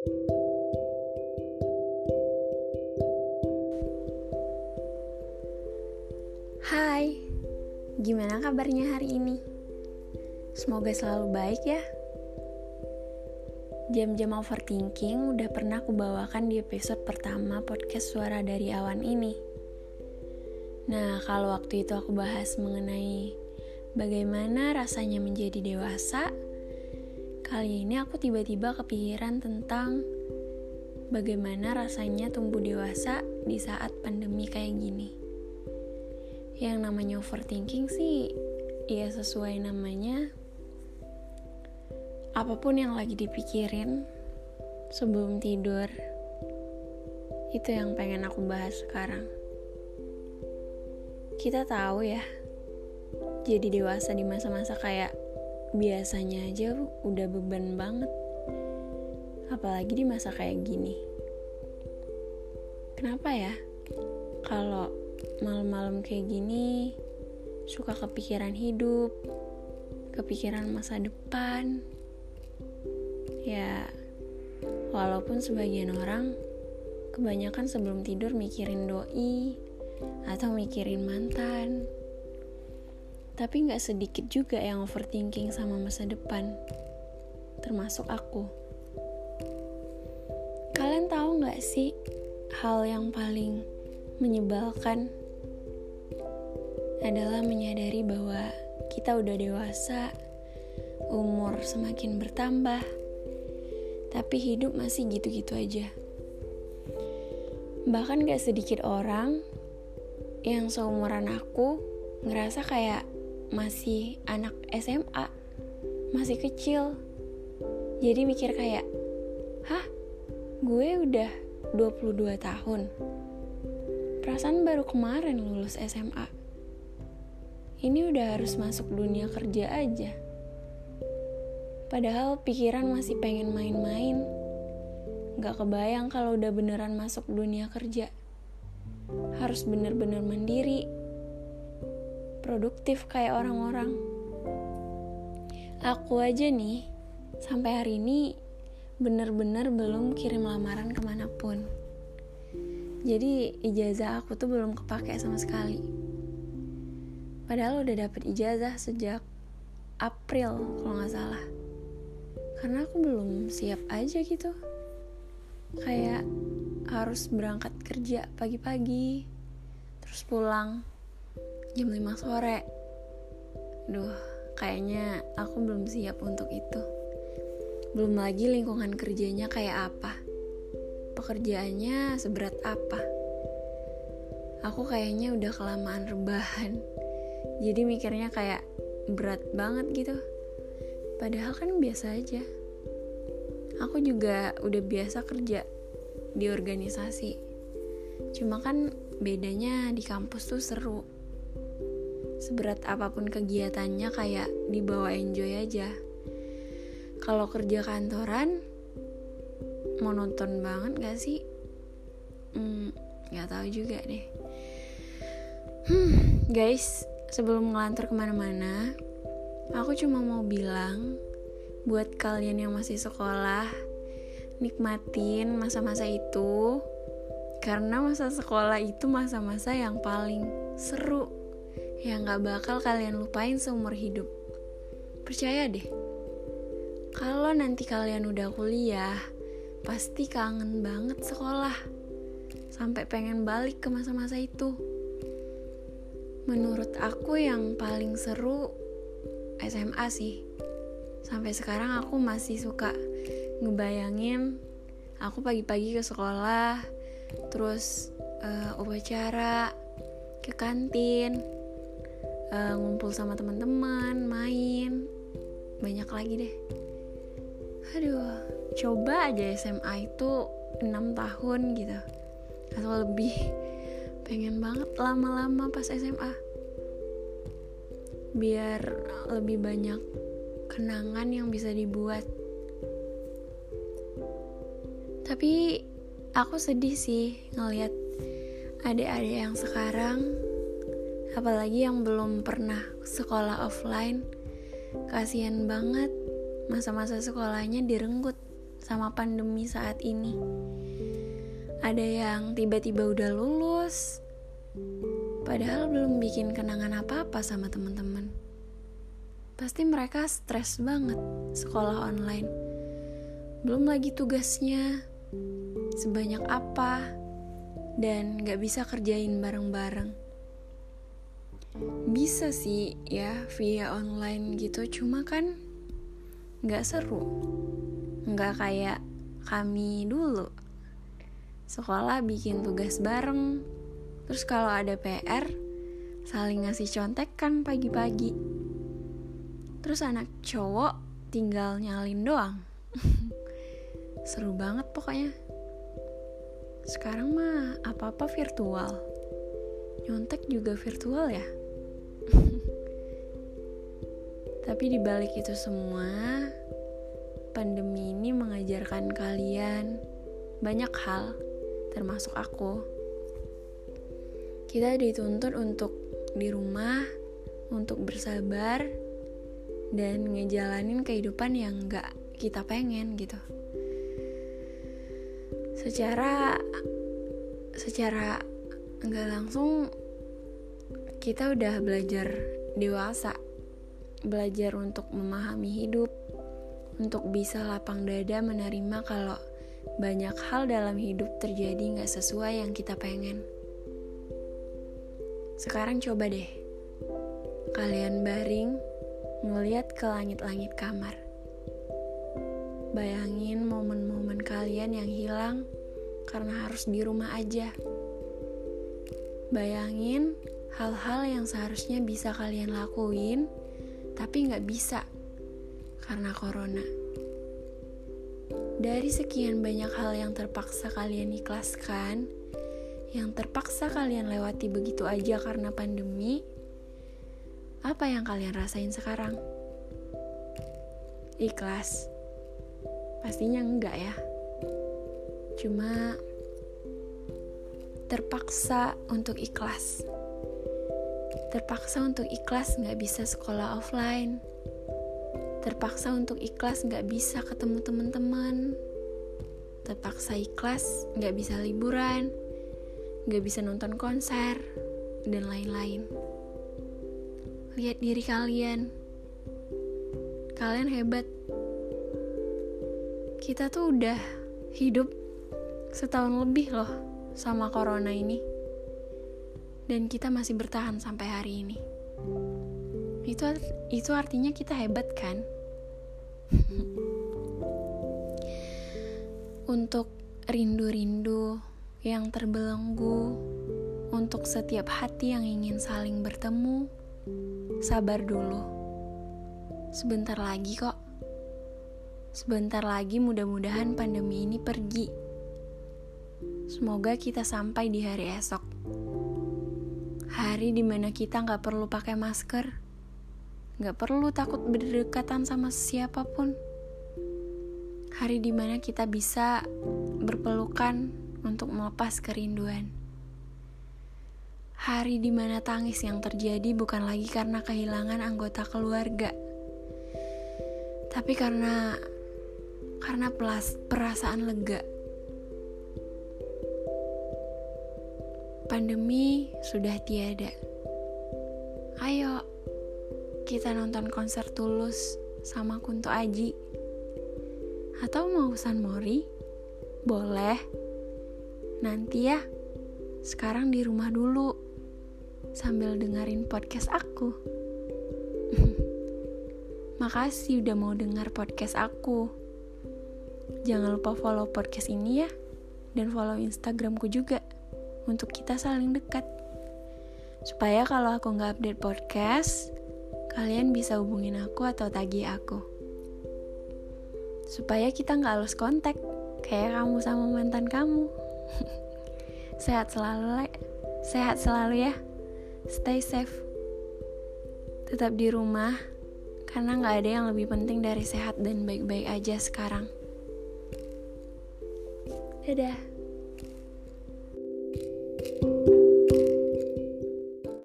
Hai, gimana kabarnya hari ini? Semoga selalu baik ya. Jam-jam overthinking udah pernah aku bawakan di episode pertama podcast Suara dari Awan ini. Nah, kalau waktu itu aku bahas mengenai bagaimana rasanya menjadi dewasa, kali ini aku tiba-tiba kepikiran tentang bagaimana rasanya tumbuh dewasa di saat pandemi kayak gini. Yang namanya overthinking sih, ya sesuai namanya, apa pun yang lagi dipikirin sebelum tidur, itu yang pengen aku bahas sekarang. Kita tahu ya, jadi dewasa di masa-masa kayak biasanya aja udah beban banget. Apalagi di masa kayak gini. Kenapa ya? Kalau malam-malam kayak gini suka kepikiran hidup, kepikiran masa depan. Ya, walaupun sebagian orang kebanyakan sebelum tidur mikirin doi atau mikirin mantan tapi nggak sedikit juga yang overthinking sama masa depan, termasuk aku. Kalian tahu nggak sih hal yang paling menyebalkan adalah menyadari bahwa kita udah dewasa, umur semakin bertambah, tapi hidup masih gitu-gitu aja. Bahkan gak sedikit orang yang seumuran aku ngerasa kayak masih anak SMA, masih kecil. Jadi mikir kayak, hah, gue udah 22 tahun. Perasaan baru kemarin lulus SMA. Ini udah harus masuk dunia kerja aja. Padahal pikiran masih pengen main-main. Gak kebayang kalau udah beneran masuk dunia kerja. Harus bener-bener mandiri, produktif kayak orang-orang. Aku aja nih, sampai hari ini bener-bener belum kirim lamaran ke mana pun. Jadi ijazah aku tuh belum kepake sama sekali. Padahal udah dapet ijazah sejak April kalau nggak salah. Karena aku belum siap aja gitu. Kayak harus berangkat kerja pagi-pagi, terus pulang jam 5 sore. Duh, kayaknya aku belum siap untuk itu. Belum lagi lingkungan kerjanya kayak apa? Pekerjaannya seberat apa? Aku kayaknya udah kelamaan rebahan. Jadi mikirnya kayak berat banget gitu. Padahal kan biasa aja. Aku juga udah biasa kerja di organisasi. Cuma kan bedanya di kampus tuh seru seberat apa pun kegiatannya kayak dibawa enjoy aja. Kalau kerja kantoran monoton banget gak sih? Hmm, nggak tahu juga deh. Hmm, guys sebelum ngelantur ke mana-mana aku cuma mau bilang buat kalian yang masih sekolah nikmatin masa-masa itu. Karena masa sekolah itu masa-masa yang paling seru yang gak bakal kalian lupain seumur hidup. Percaya deh, kalau nanti kalian udah kuliah, pasti kangen banget sekolah. Sampai pengen balik ke masa-masa itu. Menurut aku yang paling seru SMA sih. Sampai sekarang aku masih suka ngebayangin aku pagi-pagi ke sekolah, terus uh, upacara, ke kantin, uh, ngumpul sama teman-teman main. Banyak lagi deh. Aduh coba aja SMA itu 6 tahun gitu. Atau lebih. Pengen banget lama-lama pas SMA biar lebih banyak kenangan yang bisa dibuat. Tapi aku sedih sih ngelihat adik-adik yang sekarang apalagi yang belum pernah sekolah offline kasihan banget masa-masa sekolahnya direnggut sama pandemi saat ini. Ada yang tiba-tiba udah lulus, padahal belum bikin kenangan apa-apa sama teman-teman. Pasti mereka stres banget sekolah online. Belum lagi tugasnya sebanyak apa dan gak bisa kerjain bareng-bareng. Bisa sih ya via online gitu, cuma kan gak seru. Gak kayak kami dulu. Sekolah bikin tugas bareng, Terus kalau ada PR, saling ngasih contekan pagi-pagi. Terus anak cowok tinggal nyalin doang. Seru banget pokoknya. Sekarang mah apa-apa virtual. Nyontek juga virtual ya. Tapi dibalik itu semua, pandemi ini mengajarkan kalian banyak hal, termasuk aku kita dituntut untuk di rumah, untuk bersabar, dan ngejalanin kehidupan yang gak kita pengen gitu. Secara secara nggak langsung kita udah belajar dewasa, belajar untuk memahami hidup, untuk bisa lapang dada menerima kalau banyak hal dalam hidup terjadi nggak sesuai yang kita pengen. Sekarang coba deh, kalian baring ngeliat ke langit-langit kamar. Bayangin momen-momen kalian yang hilang karena harus di rumah aja. Bayangin hal-hal yang seharusnya bisa kalian lakuin, tapi nggak bisa karena corona. Dari sekian banyak hal yang terpaksa kalian ikhlaskan, yang terpaksa kalian lewati begitu aja karena pandemi, apa yang kalian rasain sekarang? Ikhlas? Pastinya enggak ya. Cuma terpaksa untuk ikhlas. Terpaksa untuk ikhlas nggak bisa sekolah offline. Terpaksa untuk ikhlas nggak bisa ketemu teman-teman. Terpaksa ikhlas nggak bisa liburan gak bisa nonton konser, dan lain-lain. Lihat diri kalian. Kalian hebat. Kita tuh udah hidup setahun lebih loh sama corona ini. Dan kita masih bertahan sampai hari ini. Itu itu artinya kita hebat kan? Untuk rindu-rindu yang terbelenggu untuk setiap hati yang ingin saling bertemu. Sabar dulu, sebentar lagi kok. Sebentar lagi, mudah-mudahan pandemi ini pergi. Semoga kita sampai di hari esok, hari di mana kita nggak perlu pakai masker, nggak perlu takut berdekatan sama siapa pun. Hari di mana kita bisa berpelukan untuk melepas kerinduan. Hari di mana tangis yang terjadi bukan lagi karena kehilangan anggota keluarga, tapi karena karena perasaan lega. Pandemi sudah tiada. Ayo, kita nonton konser Tulus sama Kunto Aji. Atau mau San Mori? Boleh. Nanti ya, sekarang di rumah dulu sambil dengerin podcast aku. Makasih udah mau dengar podcast aku. Jangan lupa follow podcast ini ya, dan follow Instagramku juga untuk kita saling dekat. Supaya kalau aku nggak update podcast, kalian bisa hubungin aku atau tagih aku. Supaya kita nggak harus kontak, kayak kamu sama mantan kamu. sehat selalu sehat selalu ya stay safe tetap di rumah karena nggak ada yang lebih penting dari sehat dan baik-baik aja sekarang dadah